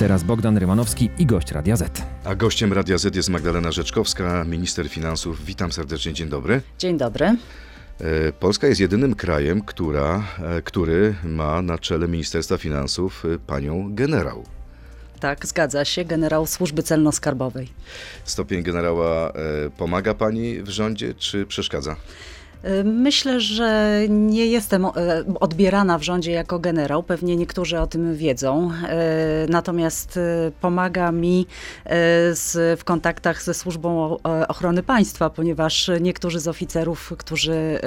teraz Bogdan Rymanowski i gość Radia Z. A gościem Radia Z jest Magdalena Rzeczkowska, minister finansów. Witam serdecznie, dzień dobry. Dzień dobry. E, Polska jest jedynym krajem, która, e, który ma na czele Ministerstwa Finansów e, panią generał. Tak, zgadza się, generał służby celno-skarbowej. Stopień generała pomaga pani w rządzie, czy przeszkadza? Myślę, że nie jestem e, odbierana w rządzie jako generał. Pewnie niektórzy o tym wiedzą. E, natomiast e, pomaga mi w kontaktach ze służbą ochrony państwa, ponieważ niektórzy z oficerów, którzy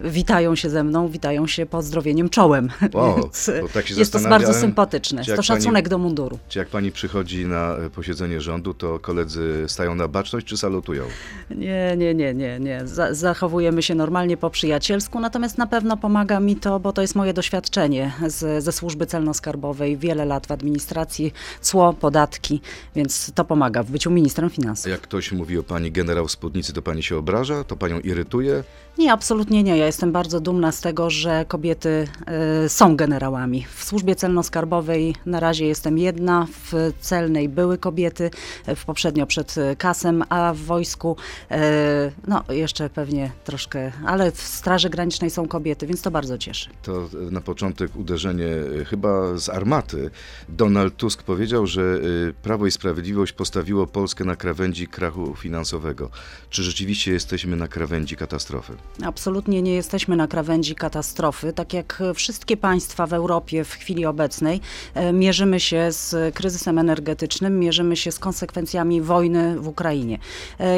witają się ze mną, witają się pozdrowieniem czołem. Wow, tak jest to bardzo sympatyczne. Jest to szacunek pani, do munduru. Czy jak pani przychodzi na posiedzenie rządu, to koledzy stają na baczność czy salutują? Nie, nie, nie, nie. nie. Zachowujemy się się normalnie po przyjacielsku, natomiast na pewno pomaga mi to, bo to jest moje doświadczenie z, ze służby celno-skarbowej, wiele lat w administracji, cło, podatki, więc to pomaga w byciu ministrem finansów. Jak ktoś mówi o pani generał spódnicy, to pani się obraża? To panią irytuje? Nie, absolutnie nie. Ja jestem bardzo dumna z tego, że kobiety y, są generałami. W służbie celno-skarbowej na razie jestem jedna, w celnej były kobiety, w poprzednio przed kasem, a w wojsku y, no jeszcze pewnie troszkę ale w Straży Granicznej są kobiety, więc to bardzo cieszy. To na początek uderzenie e, chyba z armaty. Donald Tusk powiedział, że e, Prawo i Sprawiedliwość postawiło Polskę na krawędzi krachu finansowego. Czy rzeczywiście jesteśmy na krawędzi katastrofy? Absolutnie nie jesteśmy na krawędzi katastrofy. Tak jak wszystkie państwa w Europie w chwili obecnej, e, mierzymy się z kryzysem energetycznym, mierzymy się z konsekwencjami wojny w Ukrainie.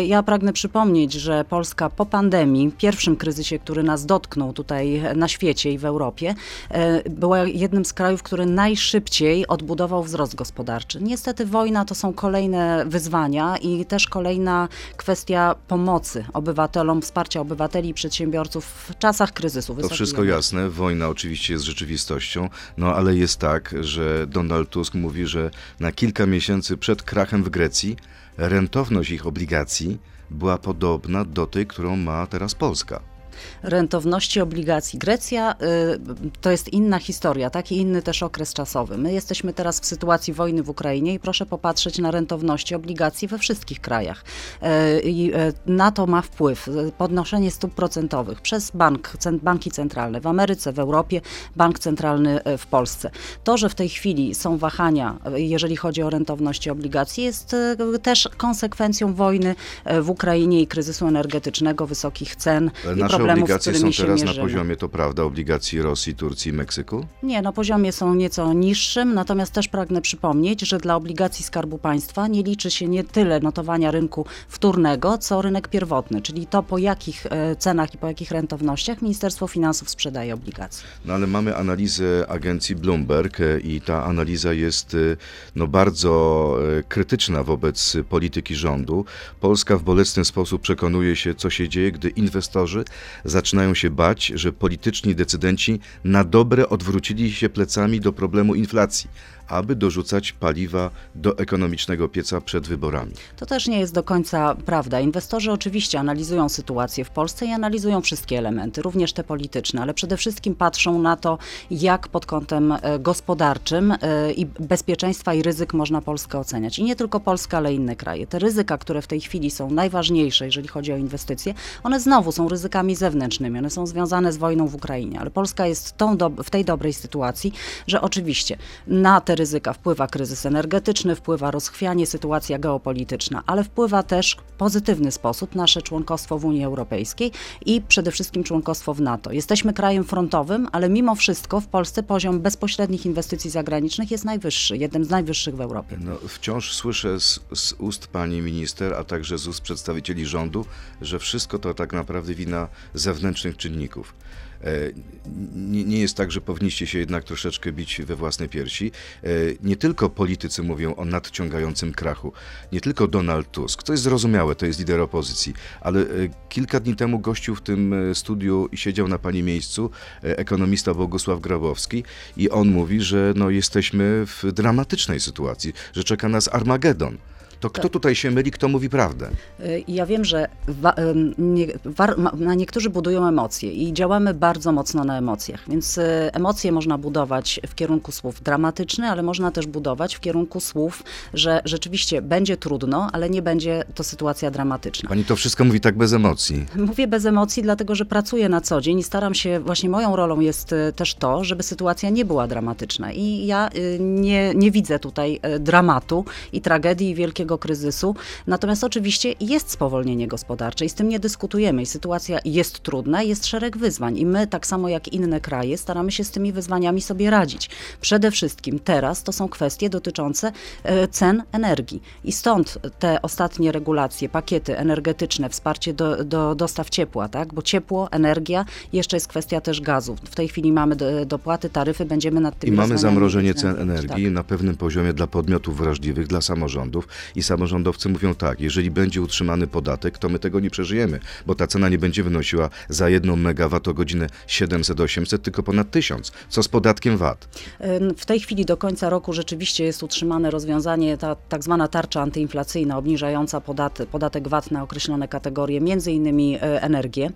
Ja pragnę przypomnieć, że Polska po pandemii, pierwszym kryzysie, który nas dotknął tutaj na świecie i w Europie, e, była jednym z krajów, który najszybciej odbudował wzrost gospodarczy. Niestety wojna to są kolejne wyzwania i też kolejna kwestia pomocy obywatelom, wsparcia obywateli i przedsiębiorców w czasach kryzysu. To wszystko jasne, wojna oczywiście jest rzeczywistością, no ale jest tak, że Donald Tusk mówi, że na kilka miesięcy przed krachem w Grecji rentowność ich obligacji była podobna do tej, którą ma teraz Polska rentowności obligacji. Grecja y, to jest inna historia, taki inny też okres czasowy. My jesteśmy teraz w sytuacji wojny w Ukrainie i proszę popatrzeć na rentowności obligacji we wszystkich krajach. Y, I y, na to ma wpływ podnoszenie stóp procentowych przez bank, banki centralne w Ameryce, w Europie, bank centralny w Polsce. To, że w tej chwili są wahania, jeżeli chodzi o rentowności obligacji, jest też konsekwencją wojny w Ukrainie i kryzysu energetycznego, wysokich cen i problemów obligacje są teraz na poziomie, to prawda, obligacji Rosji, Turcji i Meksyku? Nie, na poziomie są nieco niższym, natomiast też pragnę przypomnieć, że dla obligacji Skarbu Państwa nie liczy się nie tyle notowania rynku wtórnego, co rynek pierwotny, czyli to po jakich e, cenach i po jakich rentownościach Ministerstwo Finansów sprzedaje obligacje. No ale mamy analizę agencji Bloomberg e, i ta analiza jest e, no, bardzo krytyczna wobec polityki rządu. Polska w bolesny sposób przekonuje się, co się dzieje, gdy inwestorzy zaczynają się bać, że polityczni decydenci na dobre odwrócili się plecami do problemu inflacji, aby dorzucać paliwa do ekonomicznego pieca przed wyborami. To też nie jest do końca prawda. Inwestorzy oczywiście analizują sytuację w Polsce i analizują wszystkie elementy, również te polityczne, ale przede wszystkim patrzą na to, jak pod kątem e, gospodarczym e, i bezpieczeństwa i ryzyk można Polskę oceniać. I nie tylko Polska, ale inne kraje. Te ryzyka, które w tej chwili są najważniejsze, jeżeli chodzi o inwestycje, one znowu są ryzykami zewnętrznymi, one są związane z wojną w Ukrainie, ale Polska jest tą w tej dobrej sytuacji, że oczywiście na te ryzyka wpływa kryzys energetyczny, wpływa rozchwianie, sytuacja geopolityczna, ale wpływa też w pozytywny sposób nasze członkostwo w Unii Europejskiej i przede wszystkim członkostwo w NATO. Jesteśmy krajem frontowym, ale mimo wszystko w Polsce poziom bezpośrednich inwestycji zagranicznych jest najwyższy, jednym z najwyższych w Europie. No, wciąż słyszę z, z ust pani minister, a także z ust przedstawicieli rządu, że wszystko to tak naprawdę wina zewnętrznych czynników. E, nie, jest tak, że powinniście się jednak troszeczkę bić we własne piersi. E, nie tylko politycy mówią o nadciągającym krachu, nie tylko Donald Tusk, to jest zrozumiałe, to jest lider opozycji, ale e, kilka dni temu gościł w tym studiu i siedział na pani miejscu ekonomista Bogusław Grabowski i on mówi, że no, jesteśmy w dramatycznej sytuacji, że czeka nas Armagedon To kto tutaj się myli, kto mówi prawdę? Y, Ja wiem, że ym, nie, na niektórzy budują emocje i działamy bardzo mocno na emocjach, więc y, emocje można budować w kierunku słów dramatyczny, ale można też budować w kierunku słów, że rzeczywiście będzie trudno, ale nie będzie to sytuacja dramatyczna. Pani to wszystko mówi tak bez emocji. Mówię bez emocji, dlatego że pracuję na co dzień i staram się, właśnie moją rolą jest y, też to, żeby sytuacja nie była dramatyczna. I ja y, nie, nie widzę tutaj y, dramatu i tragedii i wielkiego kryzysu. Natomiast oczywiście jest spowolnienie gospodarcze i z tym nie dyskutujemy. I sytuacja jest trudna, jest szereg wyzwań. I my, tak samo jak inne kraje, staramy się z tymi wyzwaniami sobie radzić. Przede wszystkim teraz to są kwestie dotyczące e, cen energii. I stąd te ostatnie regulacje, pakiety energetyczne, wsparcie do, do dostaw ciepła, tak? bo ciepło, energia, jeszcze jest kwestia też gazu. W tej chwili mamy do, dopłaty, taryfy, będziemy nad I tymi mamy zamrożenie cen energii tak. na pewnym poziomie dla podmiotów wrażliwych, dla samorządów. I samorządowcy mówią tak, jeżeli będzie utrzymany podatek, to my tego nie przeżyjemy, bo ta cena nie będzie wynosiła za jedną megawattogodzinę 700-800, tylko ponad 1000. Co z podatkiem VAT? W tej chwili do końca roku rzeczywiście jest utrzymane rozwiązanie, ta tak zwana tarcza antyinflacyjna, obniżająca podatek, podatek VAT na określone kategorie, między innymi e, energię.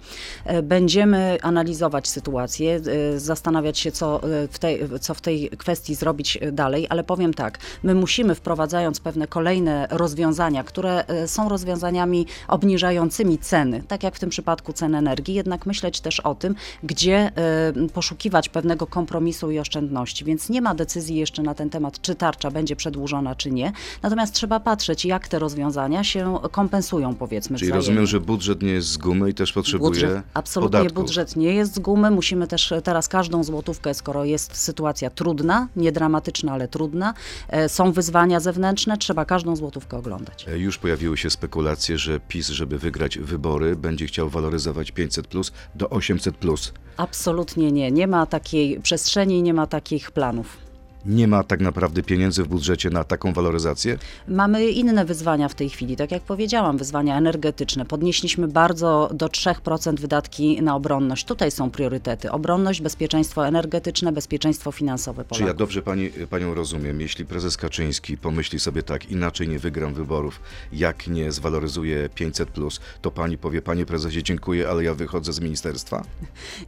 E, Będziemy analizować sytuację, e, zastanawiać się, co w, tej, co w tej kwestii zrobić dalej, ale powiem tak, my musimy wprowadzając pewne kolejne rozwiązania, które e, są rozwiązaniami obniżającymi ceny, tak jak w tym przypadku cen energii, jednak myśleć też o tym, gdzie e, poszukiwać pewnego kompromisu i oszczędności. Więc nie ma decyzji jeszcze na ten temat, czy tarcza będzie przedłużona, czy nie. Natomiast trzeba patrzeć, jak te rozwiązania się kompensują, powiedzmy. Czyli wzajemnie. rozumiem, że budżet nie jest z gumy i też potrzebuje Budżet, absolutnie podatków. budżet nie jest z gumy. Musimy też teraz każdą złotówkę, skoro jest sytuacja trudna, nie dramatyczna, ale trudna, e, są wyzwania zewnętrzne, trzeba każdą złotówkę oglądać. E, Już pojawiły się spekulacje, że PiS, żeby wygrać wybory, będzie chciał waloryzować 500 plus do 800 plus. Absolutnie nie. Nie ma takiej przestrzeni, nie ma takich planów. Nie ma tak naprawdę pieniędzy w budżecie na taką waloryzację? Mamy inne wyzwania w tej chwili, tak jak powiedziałam, wyzwania energetyczne. Podnieśliśmy bardzo do 3% wydatki na obronność. Tutaj są priorytety. Obronność, bezpieczeństwo energetyczne, bezpieczeństwo finansowe Czy ja Polaków. dobrze pani, panią rozumiem? Jeśli prezes Kaczyński pomyśli sobie tak, inaczej nie wygram wyborów, jak nie zwaloryzuje 500 plus, to pani powie, panie prezesie, dziękuję, ale ja wychodzę z ministerstwa?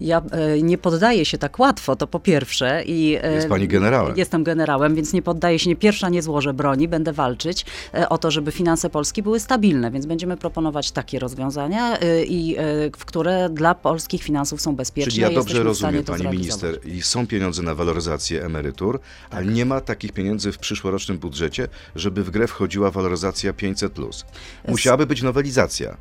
Ja e, nie poddaję się tak łatwo, to po pierwsze. I, e, Jest pani generałem. Jestem generałem, więc nie poddaję się, nie pierwsza nie złożę broni, będę walczyć e, o to, żeby finanse Polski były stabilne, więc będziemy proponować takie rozwiązania, e, i, e, w które dla polskich finansów są bezpieczne. Czyli ja dobrze rozumiem, to pani minister, i są pieniądze na waloryzację emerytur, ale nie ma takich pieniędzy w przyszłorocznym budżecie, żeby w grę wchodziła waloryzacja 500 plus. Musiałaby być nowelizacja.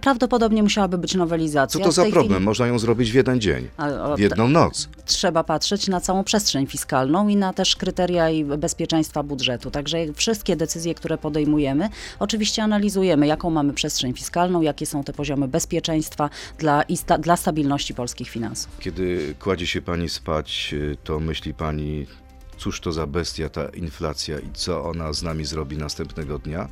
Prawdopodobnie musiałaby być Co nowelizacja. to W za problem? chwili Można ją zrobić w jeden dzień, w jedną noc. trzeba patrzeć na całą przestrzeń fiskalną i na też kryteria i bezpieczeństwa budżetu. Także wszystkie decyzje, które podejmujemy, oczywiście analizujemy, jaką mamy przestrzeń fiskalną, jakie są te poziomy bezpieczeństwa dla, sta, dla stabilności polskich finansów. Kiedy kładzie się pani spać, y, to myśli pani, cóż to za bestia ta inflacja i co ona z nami zrobi następnego dnia?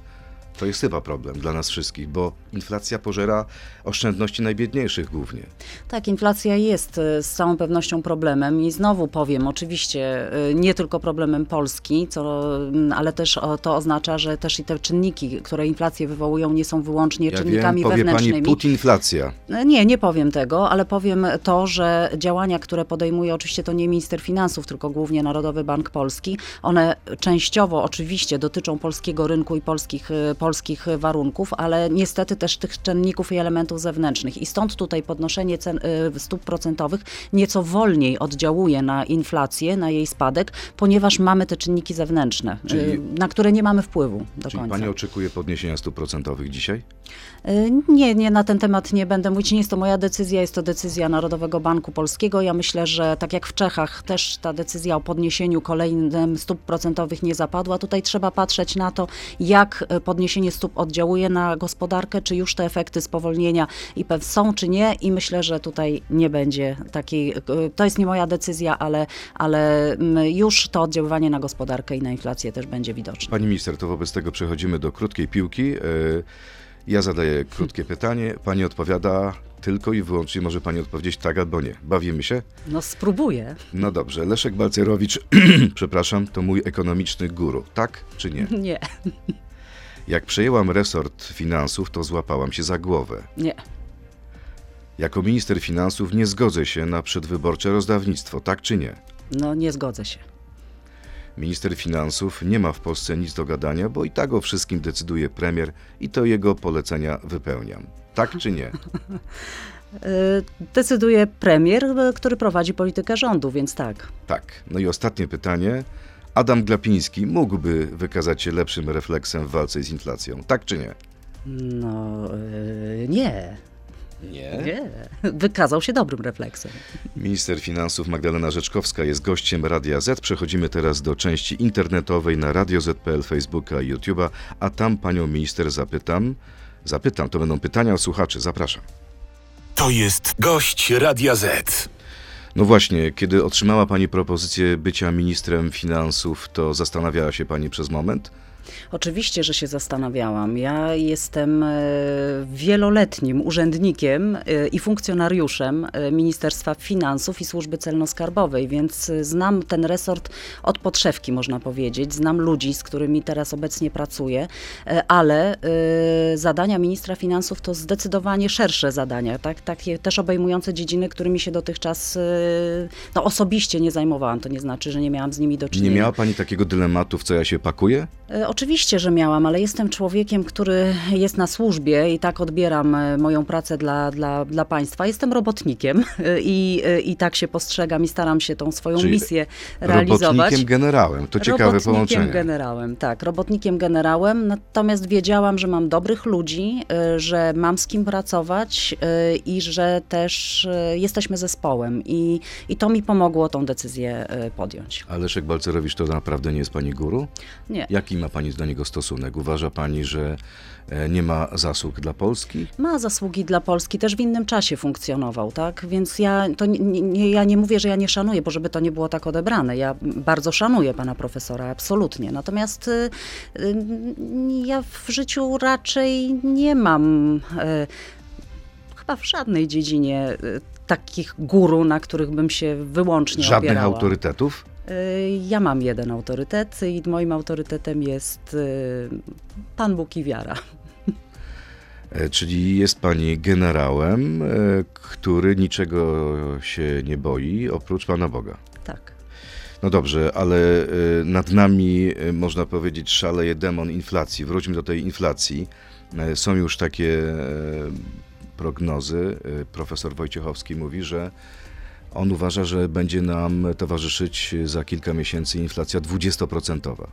To jest chyba problem dla nas wszystkich, bo inflacja pożera oszczędności najbiedniejszych głównie. Tak, inflacja jest e, z całą pewnością problemem i znowu powiem, oczywiście e, nie tylko problemem Polski, co, m, ale też to oznacza, że też i te czynniki, które inflację wywołują, nie są wyłącznie Ja wiem, czynnikami powie wewnętrznymi. pani putinflacja. Nie, nie powiem tego, ale powiem to, że działania, które podejmuje oczywiście to nie minister finansów, tylko głównie Narodowy Bank Polski, one częściowo oczywiście dotyczą polskiego rynku i polskich, y, polskich warunków, ale niestety też tych czynników i elementów zewnętrznych. I stąd tutaj podnoszenie cen y, stóp procentowych nieco wolniej oddziałuje na inflację, na jej spadek, ponieważ mamy te czynniki zewnętrzne, y, Czyli- na które nie mamy wpływu do końca. pani oczekuje podniesienia stóp procentowych dzisiaj? Y, Nie, nie, na ten temat nie będę mówić. Nie jest to moja decyzja, jest to decyzja Narodowego Banku Polskiego. Ja myślę, że tak jak w Czechach też ta decyzja o podniesieniu kolejnym stóp procentowych nie zapadła. Tutaj trzeba patrzeć na to, jak y, podniesienie stóp oddziałuje na gospodarkę, czy już te efekty spowolnienia IPEW są, czy nie. I myślę, że tutaj nie będzie takiej, y, to jest nie moja decyzja, ale, ale już to oddziaływanie na gospodarkę i na inflację też będzie widoczne. Pani minister, to wobec tego przechodzimy do krótkiej piłki. E, Ja zadaję krótkie pytanie, pani odpowiada tylko i wyłącznie może pani odpowiedzieć tak albo nie. Bawimy się? No spróbuję. No dobrze, Leszek Balcerowicz, przepraszam, to mój ekonomiczny guru, tak czy nie? Nie. Jak przejęłam resort finansów, to złapałam się za głowę. Nie. Jako minister finansów nie zgodzę się na przedwyborcze rozdawnictwo, tak czy nie? No nie zgodzę się. Minister finansów nie ma w Polsce nic do gadania, bo i tak o wszystkim decyduje premier i to jego polecenia wypełniam. Tak czy nie? Y, Decyduje premier, który prowadzi politykę rządu, więc tak. Tak. No i ostatnie pytanie. Adam Glapiński mógłby wykazać się lepszym refleksem w walce z inflacją, tak czy nie? No y, nie. Nie. Nie. Wykazał się dobrym refleksem. Minister finansów Magdalena Rzeczkowska jest gościem Radia Z. Przechodzimy teraz do części internetowej na Radio Z.pl, Facebooka i YouTube'a, a tam panią minister zapytam. Zapytam, to będą pytania od słuchaczy. Zapraszam. To jest gość Radia Z. No właśnie, kiedy otrzymała pani propozycję bycia ministrem finansów, to zastanawiała się pani przez moment? Oczywiście, że się zastanawiałam. Ja jestem e, wieloletnim urzędnikiem e, i funkcjonariuszem e, Ministerstwa Finansów i Służby Celno-Skarbowej, więc znam ten resort od podszewki, można powiedzieć. Znam ludzi, z którymi teraz obecnie pracuję, ale zadania ministra finansów to zdecydowanie szersze zadania, tak? takie też obejmujące dziedziny, którymi się dotychczas no, osobiście nie zajmowałam. To nie znaczy, że nie miałam z nimi do Nie czynienia. miała pani takiego dylematu, w co ja się pakuję? E, Oczywiście, że miałam, ale jestem człowiekiem, który jest na służbie i tak odbieram e, moją pracę dla, dla, dla państwa. Jestem robotnikiem e, i, i tak się postrzegam i staram się tą swoją Czyli misję realizować. Robotnikiem generałem. To ciekawe robotnikiem połączenie. generałem, tak, robotnikiem generałem, natomiast wiedziałam, że mam dobrych ludzi, że mam z kim pracować i że też jesteśmy zespołem i, i to mi pomogło tą decyzję podjąć. A Leszek Balcerowicz to naprawdę nie jest pani guru? Nie. Jaki ma pani do niego stosunek? Uważa pani, że e, nie ma zasług dla Polski? Ma zasługi dla Polski, też w innym czasie funkcjonował, tak? Więc ja, to nie, nie, ja nie mówię, że ja nie szanuję, bo żeby to nie było tak odebrane. Ja bardzo szanuję pana profesora, absolutnie. Natomiast y, y, ja w życiu raczej nie mam y, chyba w żadnej dziedzinie y, takich guru, na których bym się wyłącznie Żadnych opierała. autorytetów? Y, Ja mam jeden autorytet i moim autorytetem jest y, Pan Bóg i wiara. E, Czyli jest pani generałem, e, który niczego się nie boi, oprócz Pana Boga. Tak. No dobrze, ale e, nad nami, można powiedzieć, szaleje demon inflacji. Wróćmy do tej inflacji. Są już takie prognozy. Profesor Wojciechowski mówi, że on uważa, że będzie nam towarzyszyć za kilka miesięcy inflacja 20%.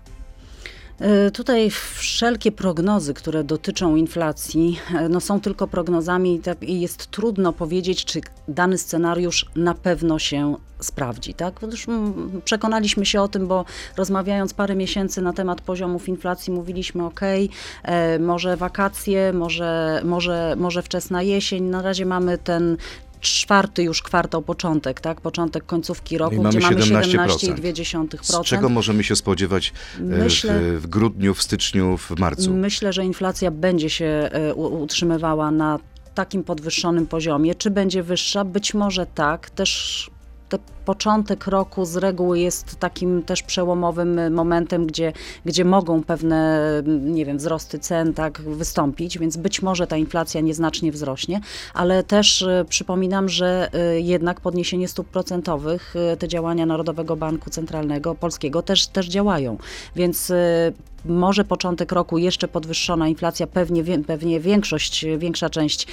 E, Tutaj wszelkie prognozy, które dotyczą inflacji, e, no są tylko prognozami tak- i jest trudno powiedzieć, czy dany scenariusz na pewno się sprawdzi. Tak? Już mm, przekonaliśmy się o tym, bo rozmawiając parę miesięcy na temat poziomów inflacji, mówiliśmy ok, e, może wakacje, może, może, może wczesna jesień. Na razie mamy ten czwarty już kwartał, początek, tak? początek końcówki roku, mamy gdzie mamy 17%. 17,2%. Z czego możemy się spodziewać e, Myślę- w, w grudniu, w styczniu, w marcu? Myślę, że inflacja będzie się e, utrzymywała na takim podwyższonym poziomie. Czy będzie wyższa? Być może tak. Też te początek roku z reguły jest takim też przełomowym momentem, gdzie, gdzie mogą pewne, nie wiem, wzrosty cen tak wystąpić, więc być może ta inflacja nieznacznie wzrośnie, ale też e, przypominam, że e, jednak podniesienie stóp procentowych, e, te działania Narodowego Banku Centralnego Polskiego też, też działają, więc może początek roku jeszcze podwyższona inflacja, pewnie, pewnie większość, większa część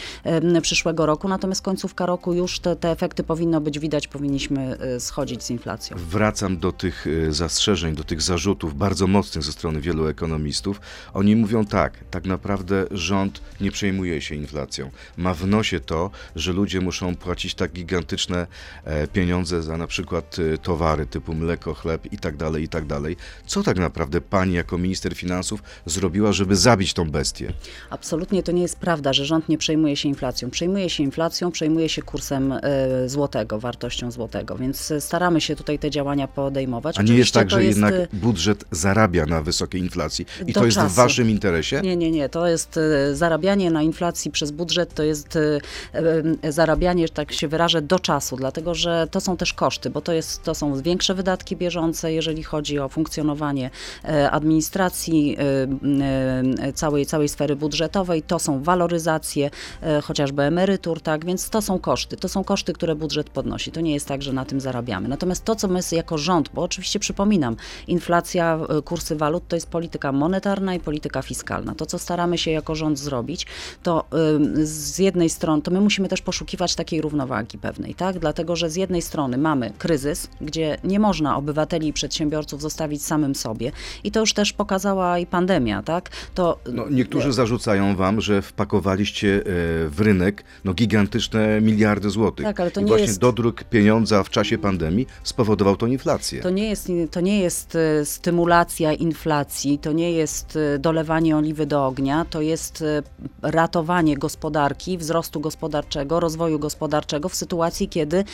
przyszłego roku, natomiast końcówka roku już te, te efekty powinno być widać, powinniśmy schodzić z inflacją. Wracam do tych e, zastrzeżeń, do tych zarzutów bardzo mocnych ze strony wielu ekonomistów. Oni mówią tak, tak naprawdę rząd nie przejmuje się inflacją. Ma w nosie to, że ludzie muszą płacić tak gigantyczne e, pieniądze za na przykład e, towary typu mleko, chleb i tak dalej, i tak dalej. Co tak naprawdę pani jako minister finansów zrobiła, żeby zabić tą bestię? Absolutnie to nie jest prawda, że rząd nie przejmuje się inflacją. Przejmuje się inflacją, przejmuje się kursem e, złotego, wartością złotego, więc więc staramy się tutaj te działania podejmować. A nie jest Oczywiście tak, to że jest, jednak y, budżet zarabia na wysokiej inflacji i to jest w czasu. waszym interesie? Nie, nie, nie. To jest e, zarabianie na inflacji przez budżet, to jest e, zarabianie, że tak się wyrażę, do czasu, dlatego że to są też koszty, bo to, jest, to są większe wydatki bieżące, jeżeli chodzi o funkcjonowanie administracji, całej, całej sfery budżetowej, to są waloryzacje chociażby emerytur, tak, więc to są koszty. To są koszty, które budżet podnosi. To nie jest tak, że na tym zarabiamy. Natomiast to, co my jako rząd, bo oczywiście przypominam, inflacja, e, kursy walut to jest polityka monetarna i polityka fiskalna. To, co staramy się jako rząd zrobić, to z jednej strony, to my musimy też poszukiwać takiej równowagi pewnej, tak? Dlatego, że z jednej strony mamy kryzys, gdzie nie można obywateli i przedsiębiorców zostawić samym sobie i to już też pokazała i pandemia, tak? To No, niektórzy zarzucają wam, że wpakowaliście e, w rynek no, gigantyczne miliardy złotych. Tak, ale to I nie właśnie jest- dodruk pieniądza w czasie pandemii spowodował tą inflację. To nie jest, to nie jest e, stymulacja inflacji, to nie jest e, dolewanie oliwy do ognia, to jest e, ratowanie gospodarki, wzrostu gospodarczego, rozwoju gospodarczego w sytuacji, kiedy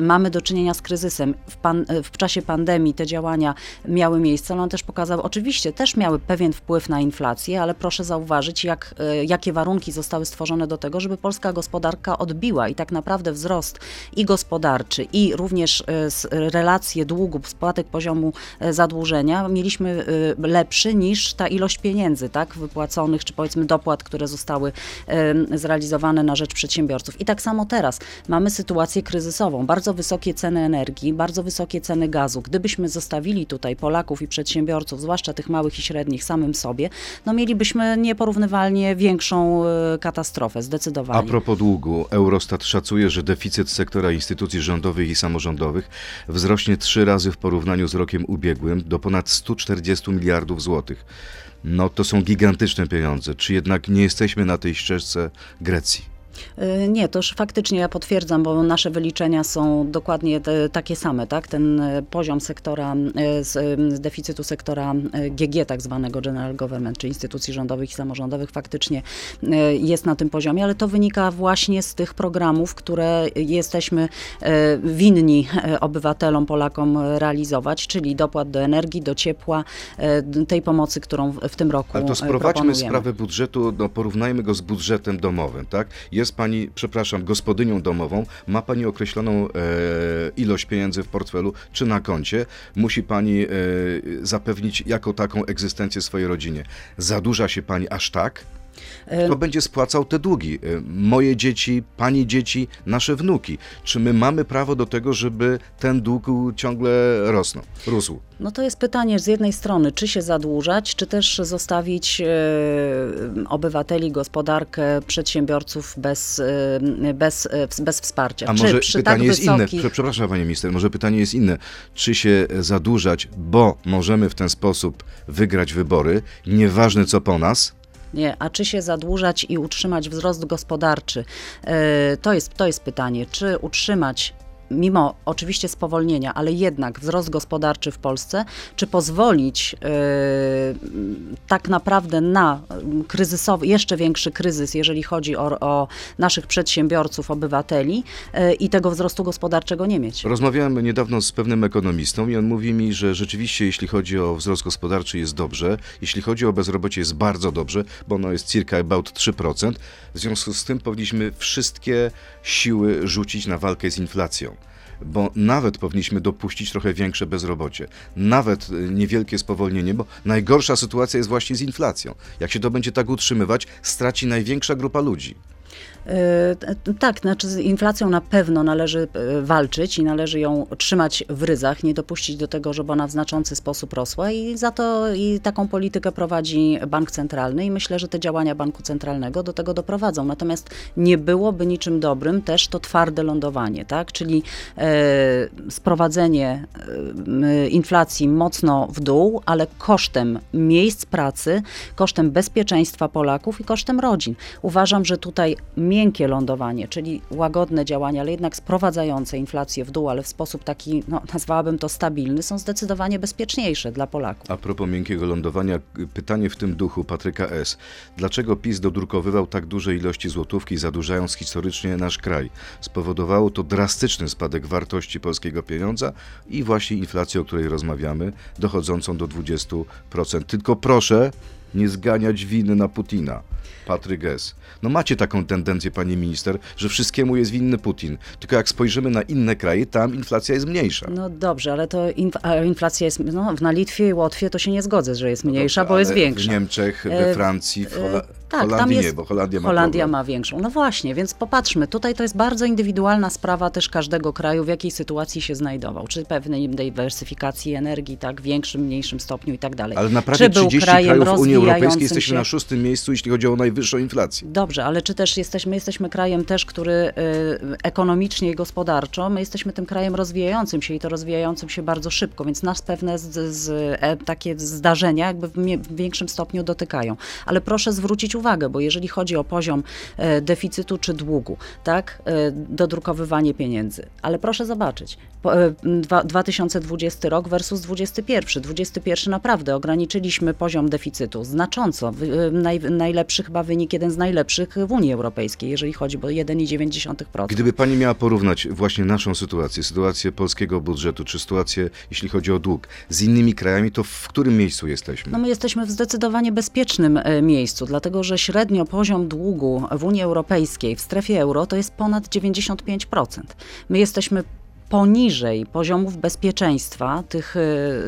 mamy do czynienia z kryzysem. W, pan, w czasie pandemii te działania miały miejsce, ale one też pokazały, oczywiście też miały pewien wpływ na inflację, ale proszę zauważyć, jak, jakie warunki zostały stworzone do tego, żeby polska gospodarka odbiła i tak naprawdę wzrost i gospodarczy, i również e, relacje długu, spadek poziomu e, zadłużenia mieliśmy e, lepszy niż ta ilość pieniędzy, tak, wypłaconych, czy powiedzmy dopłat, które zostały zrealizowane na rzecz przedsiębiorców. I tak samo teraz mamy sytuację kryzysową, bardzo wysokie ceny energii, bardzo wysokie ceny gazu. Gdybyśmy zostawili tutaj Polaków i przedsiębiorców, zwłaszcza tych małych i średnich, samym sobie, no mielibyśmy nieporównywalnie większą katastrofę, A zdecydowanie. propos długu, Eurostat szacuje, że deficyt sektora instytucji rządowych i samorządowych wzrośnie trzy razy w porównaniu z rokiem ubiegłym do ponad 140 miliardów złotych. No to są gigantyczne pieniądze. Czy jednak nie jesteśmy na tej ścieżce Grecji? Y, Nie, to już faktycznie ja potwierdzam, bo nasze wyliczenia są dokładnie te, takie same, tak? Ten y, poziom sektora, y, z, deficytu sektora GG, tak zwanego General Government, czy instytucji rządowych i samorządowych, faktycznie jest na tym poziomie, ale to wynika właśnie z tych programów, które jesteśmy winni obywatelom, Polakom realizować, czyli dopłat do energii, do ciepła, tej pomocy, którą w, tym roku Ale to sprowadźmy sprawę budżetu, no porównajmy go z budżetem domowym, tak? Jest pani, przepraszam, gospodynią domową, ma pani określoną e, ilość pieniędzy w portfelu czy na koncie, musi pani e, zapewnić jako taką egzystencję swojej rodzinie. Zadłuża się pani aż tak? Kto będzie spłacał te długi? E, Moje dzieci, pani dzieci, nasze wnuki. Czy my mamy prawo do tego, żeby ten dług ciągle rosnął, rósł? No to jest pytanie z jednej strony, czy się zadłużać, czy też zostawić e, obywateli, gospodarkę, przedsiębiorców bez, e, bez, bez wsparcia. A może pytanie tak jest wysokich... inne, Prze- przepraszam panie minister, może pytanie jest inne. Czy się zadłużać, bo możemy w ten sposób wygrać wybory, nieważne co po nas, Nie, a czy się zadłużać i utrzymać wzrost gospodarczy? E, To jest, to jest pytanie, czy utrzymać mimo oczywiście spowolnienia, ale jednak wzrost gospodarczy w Polsce, czy pozwolić e, tak naprawdę na mm, kryzysowy, jeszcze większy kryzys, jeżeli chodzi o, o naszych przedsiębiorców, obywateli e, i tego wzrostu gospodarczego nie mieć? Rozmawiałem niedawno z pewnym ekonomistą i on mówi mi, że rzeczywiście jeśli chodzi o wzrost gospodarczy jest dobrze, jeśli chodzi o bezrobocie jest bardzo dobrze, bo ono jest circa about 3%. W związku z tym powinniśmy wszystkie siły rzucić na walkę z inflacją. Bo nawet powinniśmy dopuścić trochę większe bezrobocie, nawet y, niewielkie spowolnienie, bo najgorsza sytuacja jest właśnie z inflacją. Jak się to będzie tak utrzymywać, straci największa grupa ludzi. T- Tak, znaczy z inflacją na pewno należy e, walczyć i należy ją trzymać w ryzach, nie dopuścić do tego, żeby ona w znaczący sposób rosła i za to i taką politykę prowadzi bank centralny i myślę, że te działania banku centralnego do tego doprowadzą. Natomiast nie byłoby niczym dobrym też to twarde lądowanie, tak? czyli e, sprowadzenie inflacji mocno w dół, ale kosztem miejsc pracy, kosztem bezpieczeństwa Polaków i kosztem rodzin. Uważam, że tutaj miękkie lądowanie, czyli łagodne działania, ale jednak sprowadzające inflację w dół, ale w sposób taki, no, nazwałabym to stabilny, są zdecydowanie bezpieczniejsze dla Polaków. A propos miękkiego lądowania, pytanie w tym duchu Patryka S. Dlaczego PiS dodrukowywał tak duże ilości złotówki, zadłużając historycznie nasz kraj? Spowodowało to drastyczny spadek wartości polskiego pieniądza i właśnie inflację, o której rozmawiamy, dochodzącą do 20%. Tylko proszę nie zganiać winy na Putina. Patryk S. No macie taką tendencję, pani minister, że wszystkiemu jest winny Putin. Tylko jak spojrzymy na inne kraje, tam inflacja jest mniejsza. No dobrze, ale to inf inflacja jest, no, na Litwie i Łotwie to się nie zgodzę, że jest mniejsza, Dobrze, bo jest większa. W Niemczech, we E, Francji, w Hola tak, Holandii tam jest, nie, bo Holandia ma Holandia ma większą. No właśnie, więc popatrzmy, tutaj to jest bardzo indywidualna sprawa też każdego kraju, w jakiej sytuacji się znajdował. Czy pewnej dywersyfikacji energii, tak, w większym, mniejszym stopniu i tak dalej. Ale na prawie Czy był 30 krajem krajów Unii Europejskiej jesteśmy się? na szóstym miejscu, jeśli chodzi o najwyższą inflację. Dobrze, ale czy też jesteśmy, jesteśmy krajem też, który y, ekonomicznie i gospodarczo, my jesteśmy tym krajem rozwijającym się i to rozwijającym się bardzo szybko, więc nas pewne z, z, e, takie zdarzenia jakby w, w większym stopniu dotykają. Ale proszę zwrócić uwagę, bo jeżeli chodzi o poziom e, deficytu czy długu, tak, e, dodrukowywanie pieniędzy, ale proszę zobaczyć, po, e, dwa, 2020 rok versus 21. 21 naprawdę ograniczyliśmy poziom deficytu znacząco. Naj, najlepszy chyba wynik, jeden z najlepszych w Unii Europejskiej, jeżeli chodzi o 1,9%. Gdyby pani miała porównać właśnie naszą sytuację, sytuację polskiego budżetu, czy sytuację, jeśli chodzi o dług, z innymi krajami, to w którym miejscu jesteśmy? No my jesteśmy w zdecydowanie bezpiecznym miejscu, dlatego że średnio poziom długu w Unii Europejskiej, w strefie euro, to jest ponad 95%. My jesteśmy poniżej poziomów bezpieczeństwa tych e,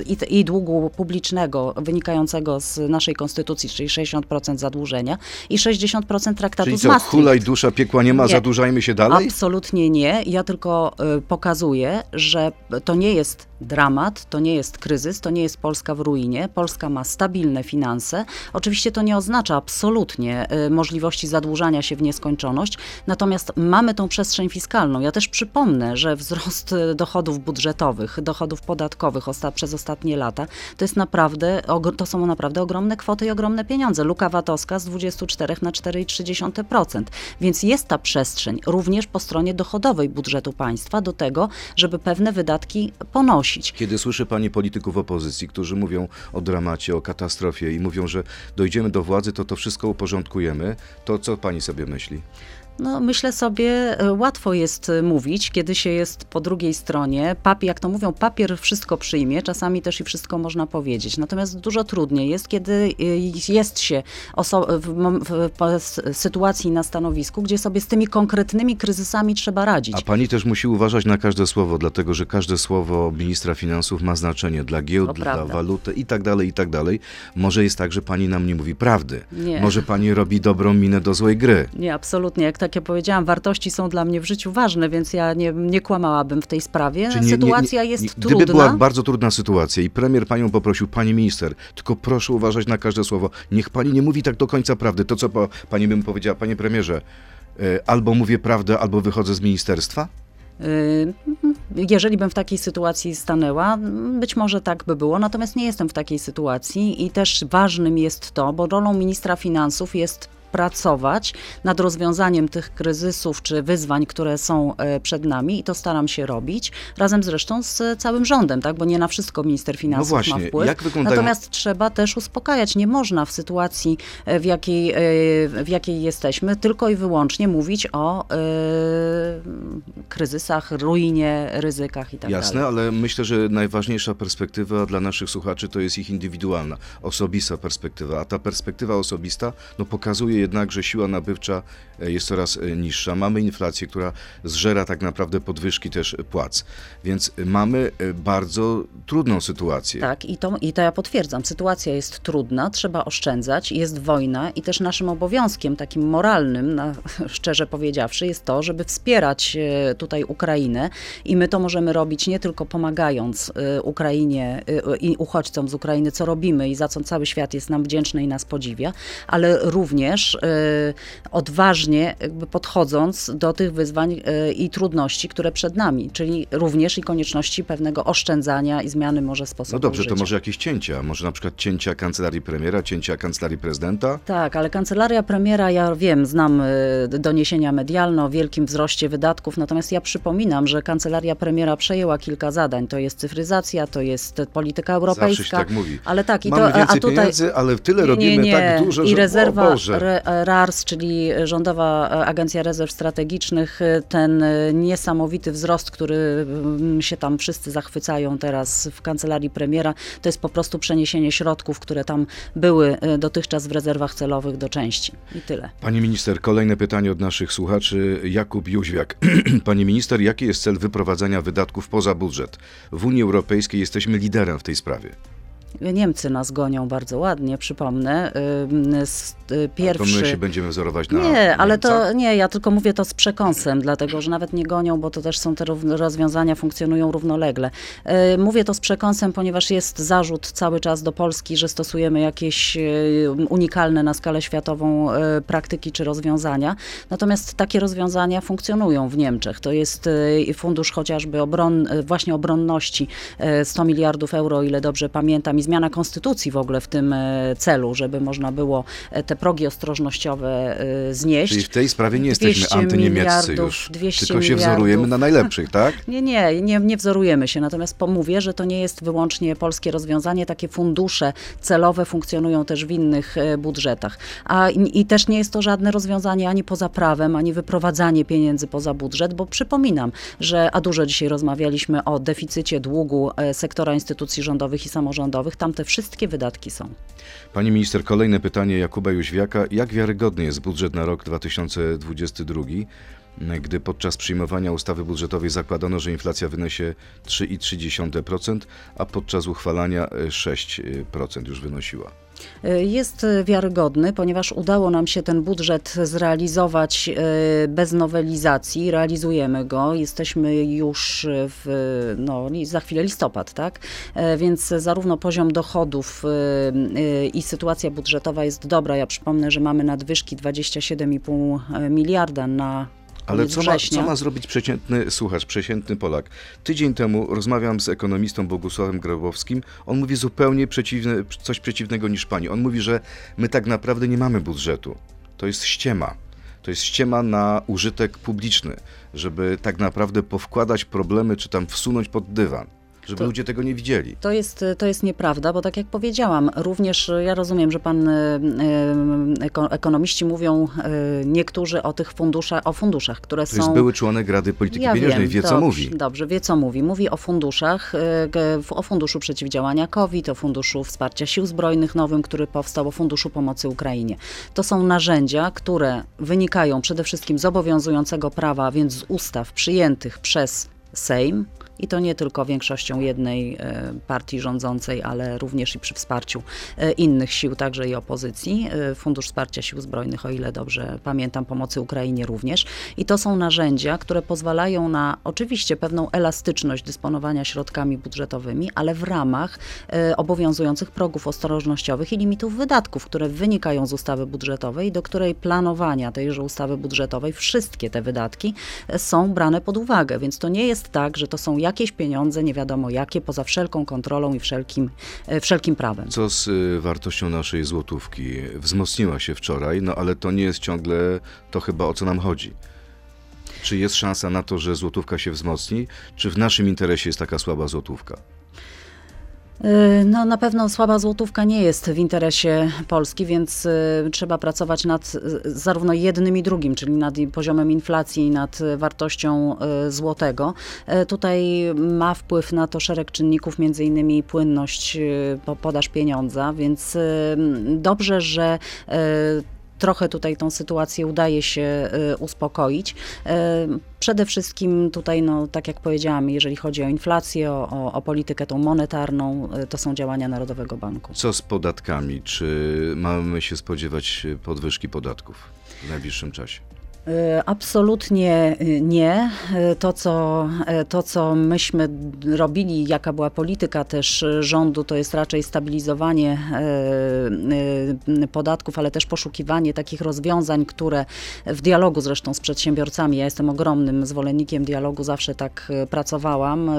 i, i długu publicznego wynikającego z naszej konstytucji, czyli 60% zadłużenia i 60% traktatu Czyli z Maastricht. hulaj dusza, piekła nie ma, Nie. zadłużajmy się dalej? Absolutnie nie. Ja tylko y, pokazuję, że to nie jest dramat, to nie jest kryzys, to nie jest Polska w ruinie. Polska ma stabilne finanse. Oczywiście to nie oznacza absolutnie y, możliwości zadłużania się w nieskończoność, natomiast mamy tą przestrzeń fiskalną. Ja też przypomnę, że wzrost y, dochodów budżetowych, dochodów podatkowych osta- przez ostatnie lata to jest naprawdę, to są naprawdę ogromne kwoty i ogromne pieniądze. Luka VAT-owska z 24 na 4,3%. Więc jest ta przestrzeń również po stronie dochodowej budżetu państwa do tego, żeby pewne wydatki ponosić. Kiedy słyszę pani polityków opozycji, którzy mówią o dramacie, o katastrofie i mówią, że dojdziemy do władzy, to to wszystko uporządkujemy, to co pani sobie myśli? No, myślę sobie, e, łatwo jest e, mówić, kiedy się jest po drugiej stronie. Papier, jak to mówią, papier wszystko przyjmie, czasami też i wszystko można powiedzieć. Natomiast dużo trudniej jest, kiedy e, jest się w, w, w sytuacji na stanowisku, gdzie sobie z tymi konkretnymi kryzysami trzeba radzić. A pani też musi uważać na każde słowo, dlatego że każde słowo ministra finansów ma znaczenie dla giełd, dla waluty i tak dalej, i tak dalej. Może jest tak, że pani nam nie mówi prawdy. Nie. Może pani robi dobrą minę do złej gry. Nie, absolutnie. Jak tak jak powiedziałam, wartości są dla mnie w życiu ważne, więc ja nie, nie kłamałabym w tej sprawie. Nie- nie- Sytuacja nie- jest nie- trudna. Gdyby była bardzo trudna sytuacja i premier panią poprosił, pani minister, tylko proszę uważać na każde słowo. Niech pani nie mówi tak do końca prawdy. To co po, pani bym powiedziała, panie premierze, e, albo mówię prawdę, albo wychodzę z ministerstwa? Y, Jeżeli bym w takiej sytuacji stanęła, być może tak by było, natomiast nie jestem w takiej sytuacji i też ważnym jest to, bo rolą ministra finansów jest pracować nad rozwiązaniem tych kryzysów czy wyzwań, które są e, przed nami i to staram się robić, razem zresztą z całym rządem, tak, bo nie na wszystko minister finansów ma No właśnie, wpływ. jak wyglądają- Natomiast trzeba też uspokajać. Nie można w sytuacji, e, w jakiej, e, w jakiej jesteśmy, tylko i wyłącznie mówić o kryzysach, ruinie, ryzykach i tak Jasne, dalej. ale myślę, że najważniejsza perspektywa dla naszych słuchaczy to jest ich indywidualna, osobista perspektywa. A ta perspektywa osobista no, pokazuje jednak, że siła nabywcza e, jest coraz e, niższa. Mamy inflację, która zżera tak naprawdę podwyżki też płac. Więc mamy e, bardzo trudną sytuację. Tak, i to, i to ja potwierdzam. Sytuacja jest trudna, trzeba oszczędzać, jest wojna i też naszym obowiązkiem takim moralnym, na, szczerze powiedziawszy, jest to, żeby wspierać tutaj Ukrainę i my to możemy robić nie tylko pomagając Ukrainie i uchodźcom z Ukrainy, co robimy i za co cały świat jest nam wdzięczny i nas podziwia, ale również też odważnie jakby podchodząc do tych wyzwań i trudności, które przed nami, czyli również i konieczności pewnego oszczędzania i zmiany może sposobu No dobrze, życia. to może jakieś cięcia, może na przykład cięcia kancelarii premiera, cięcia kancelarii prezydenta? Tak, ale kancelaria premiera, ja wiem, znam y, doniesienia medialne o wielkim wzroście wydatków, natomiast ja przypominam, że kancelaria premiera przejęła kilka zadań. To jest cyfryzacja, to jest polityka europejska. Zawsze się tak mówi. Ale tak, i Mamy to, a tutaj pieniędzy, ale tyle nie, robimy nie, tak dużo, I że rezerwa o Boże. Re, RARS, czyli Rządowa Agencja Rezerw Strategicznych, y, ten y, niesamowity wzrost, który mm, się tam wszyscy zachwycają teraz w kancelarii premiera, to jest po prostu przeniesienie środków, które tam były dotychczas w rezerwach celowych do części. I tyle. Pani minister, kolejne pytanie od naszych słuchaczy. Jakub Jóźwiak. Pani minister, jaki jest cel wyprowadzania wydatków poza budżet? W Unii Europejskiej jesteśmy liderem w tej sprawie. Niemcy nas gonią bardzo ładnie, przypomnę. Y, A Pierwszy. To my się będziemy wzorować na Nie, ale to Niemcach? nie, ja tylko mówię to z przekąsem, dlatego że nawet nie gonią, bo to też są te rozwiązania, funkcjonują równolegle. E, Mówię to z przekąsem, ponieważ jest zarzut cały czas do Polski, że stosujemy jakieś e, unikalne na skalę światową e, praktyki czy rozwiązania. Natomiast takie rozwiązania funkcjonują w Niemczech. To jest fundusz chociażby obron, właśnie obronności e, 100 miliardów euro, ile dobrze pamiętam, zmiana konstytucji w ogóle w tym e, celu, żeby można było e, te progi ostrożnościowe e, znieść. Czyli w tej sprawie nie jesteśmy 200 antyniemieccy już, 200 tylko się wzorujemy na najlepszych, tak? Nie, nie, nie, nie wzorujemy się, natomiast pomówię, że to nie jest wyłącznie polskie rozwiązanie. Takie fundusze celowe funkcjonują też w innych budżetach. A, i, też nie jest to żadne rozwiązanie ani poza prawem, ani wyprowadzanie pieniędzy poza budżet, bo przypominam, że, a dużo dzisiaj rozmawialiśmy o deficycie długu sektora instytucji rządowych i samorządowych, tam te wszystkie wydatki są. Pani minister, kolejne pytanie Jakuba Jóźwiaka. Jak wiarygodny jest budżet na rok 2022, gdy podczas przyjmowania ustawy budżetowej zakładano, że inflacja wyniesie 3,3%, a podczas uchwalania e, 6% już wynosiła? Jest wiarygodny, ponieważ udało nam się ten budżet zrealizować e, bez nowelizacji. Realizujemy go. Jesteśmy już w, no, za chwilę listopad, tak? E, Więc zarówno poziom dochodów i sytuacja budżetowa jest dobra. Ja przypomnę, że mamy nadwyżki 27,5 miliarda na Ale co ma, co ma zrobić przeciętny słuchacz, przeciętny Polak? Tydzień temu rozmawiam z ekonomistą Bogusławem Grabowskim. On mówi zupełnie przeciwne, coś przeciwnego niż pani. On mówi, że my tak naprawdę nie mamy budżetu. To jest ściema. To jest ściema na użytek publiczny, żeby tak naprawdę powkładać problemy, czy tam wsunąć pod dywan, żeby To- ludzie tego nie widzieli. To jest, to jest nieprawda, bo tak jak powiedziałam, również e, ja rozumiem, że pan e, e, eko, ekonomiści mówią niektórzy o tych funduszach, o funduszach, które To jest są. były członek Rady Polityki ja Pieniężnej, wiem, wie co mówi. Dobrze, wie co mówi. Mówi o funduszach, o funduszu przeciwdziałania COVID, o funduszu wsparcia sił zbrojnych nowym, który powstał, o funduszu pomocy Ukrainie. To są narzędzia, które wynikają przede wszystkim z obowiązującego prawa, więc z ustaw przyjętych przez Sejm. I to nie tylko większością jednej e, partii rządzącej, ale również i przy wsparciu e, innych sił, także i opozycji. E, Fundusz Wsparcia Sił Zbrojnych, o ile dobrze pamiętam, pomocy Ukrainie również. I to są narzędzia, które pozwalają na oczywiście pewną elastyczność dysponowania środkami budżetowymi, ale w ramach obowiązujących progów ostrożnościowych i limitów wydatków, które wynikają z ustawy budżetowej, do której planowania tejże ustawy budżetowej wszystkie te wydatki są brane pod uwagę. Więc to nie jest tak, że to są jakieś pieniądze, nie wiadomo jakie, poza wszelką kontrolą i wszelkim, e, wszelkim prawem. Co z y, wartością naszej złotówki? Wzmocniła się wczoraj, no ale to nie jest ciągle to chyba o co nam chodzi. Czy jest szansa na to, że złotówka się wzmocni? Czy w naszym interesie jest taka słaba złotówka? Y, No, na pewno słaba złotówka nie jest w interesie Polski, więc y, trzeba pracować nad y, zarówno jednym i drugim, czyli nad poziomem inflacji i nad wartością złotego. Tutaj ma wpływ na to szereg czynników, między innymi płynność po- podaż pieniądza, więc dobrze, że trochę tutaj tą sytuację udaje się y, uspokoić. Y, Przede wszystkim tutaj, no, tak jak powiedziałam, jeżeli chodzi o inflację, o, o, politykę tą monetarną, y, to są działania Narodowego Banku. Co z podatkami? Czy mamy się spodziewać podwyżki podatków w najbliższym czasie? E, Absolutnie y, nie. E, To co, e, to, co myśmy robili, jaka była polityka też e, rządu, to jest raczej stabilizowanie e, e, podatków, ale też poszukiwanie takich rozwiązań, które w dialogu zresztą z przedsiębiorcami, ja jestem ogromnym zwolennikiem dialogu, zawsze tak e, pracowałam,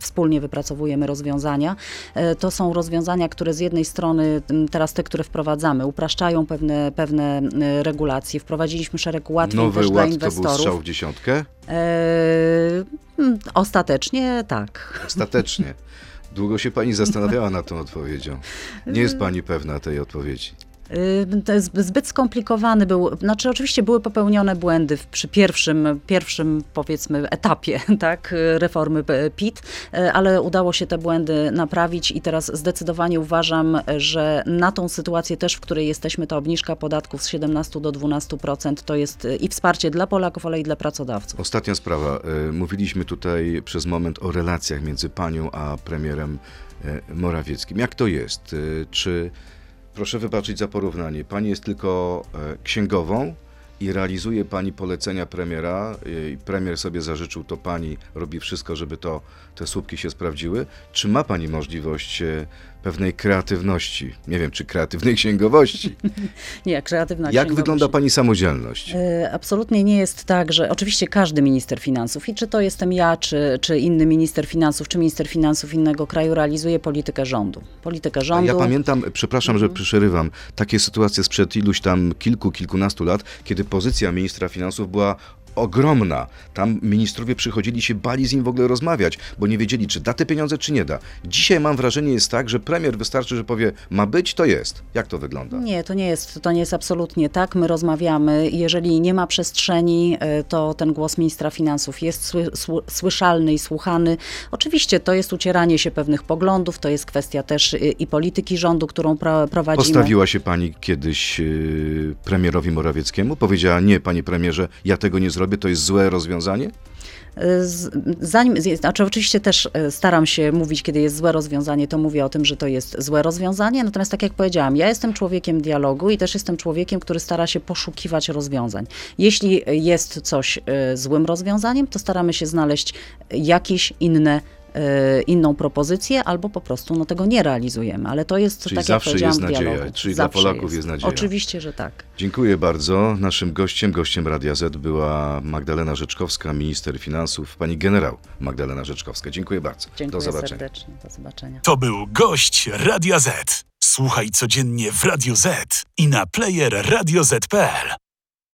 wspólnie wypracowujemy rozwiązania. E, To są rozwiązania, które z jednej strony, teraz te, które wprowadzamy, upraszczają pewne, pewne e, regulacje. Wprowadziliśmy szereg ułatwień Nowy też dla ład to był inwestorów. strzał w dziesiątkę? E, mm, ostatecznie tak. Ostatecznie. Długo się pani zastanawiała nad tą odpowiedzią. Nie jest pani pewna tej odpowiedzi. Y, zbyt skomplikowany był, znaczy oczywiście były popełnione błędy w, przy pierwszym, pierwszym powiedzmy etapie tak, reformy PIT, y, ale udało się te błędy naprawić i teraz zdecydowanie uważam, że na tą sytuację też, w której jesteśmy, ta obniżka podatków z 17 do 12% to jest y, i wsparcie dla Polaków, ale i dla pracodawców. Ostatnia sprawa. Mówiliśmy tutaj przez moment o relacjach między panią a premierem Morawieckim. Jak to jest? Czy, proszę wybaczyć za porównanie, pani jest tylko e, księgową i realizuje pani polecenia premiera e, premier sobie zażyczył, to pani robi wszystko, żeby to, te słupki się sprawdziły? Czy ma pani możliwość e, pewnej kreatywności? Nie wiem, czy kreatywnej księgowości? Nie, kreatywna Jak wygląda pani samodzielność? E, Absolutnie nie jest tak, że oczywiście każdy minister finansów, i czy to jestem ja, czy, czy inny minister finansów, czy minister finansów innego kraju, realizuje politykę rządu. Politykę A rządu. Ja pamiętam, przepraszam, że przerywam, takie sytuacje sprzed iluś tam kilku, kilkunastu lat, kiedy pozycja ministra finansów była ogromna. Tam ministrowie przychodzili się, bali z nim w ogóle rozmawiać, bo nie wiedzieli, czy da te pieniądze, czy nie da. Dzisiaj mam wrażenie jest tak, że premier wystarczy, że powie, ma być, to jest. Jak to wygląda? Nie, to nie jest, to nie jest absolutnie tak. My rozmawiamy. Jeżeli nie ma przestrzeni, e, to ten głos ministra finansów jest sły, sły, słyszalny i słuchany. Oczywiście to jest ucieranie się pewnych poglądów, to jest kwestia też y, i polityki rządu, którą pro, prowadzimy. Postawiła się pani kiedyś yy, premierowi Morawieckiemu? Powiedziała, nie, panie premierze, ja tego nie zrobię, to jest złe rozwiązanie? Zanim, znaczy oczywiście też e, staram się mówić, kiedy jest złe rozwiązanie, to mówię o tym, że to jest złe rozwiązanie. Natomiast tak jak powiedziałam, ja jestem człowiekiem dialogu i też jestem człowiekiem, który stara się poszukiwać rozwiązań. Jeśli jest coś e, złym rozwiązaniem, to staramy się znaleźć jakieś inne e, inną propozycję, albo po prostu no, tego nie realizujemy. Ale to jest, Czyli tak zawsze jak jest nadzieja, dialogu. czyli dla zawsze Polaków jest nadzieja. Oczywiście, że tak. Dziękuję bardzo. Naszym gościem, gościem Radia Z była Magdalena Rzeczkowska, minister finansów, pani generał Magdalena Rzeczkowska. Dziękuję bardzo. Dziękuję Do zobaczenia. serdecznie. Do zobaczenia. To był gość Radia Z. Słuchaj codziennie w Radio Z i na player radioz.pl.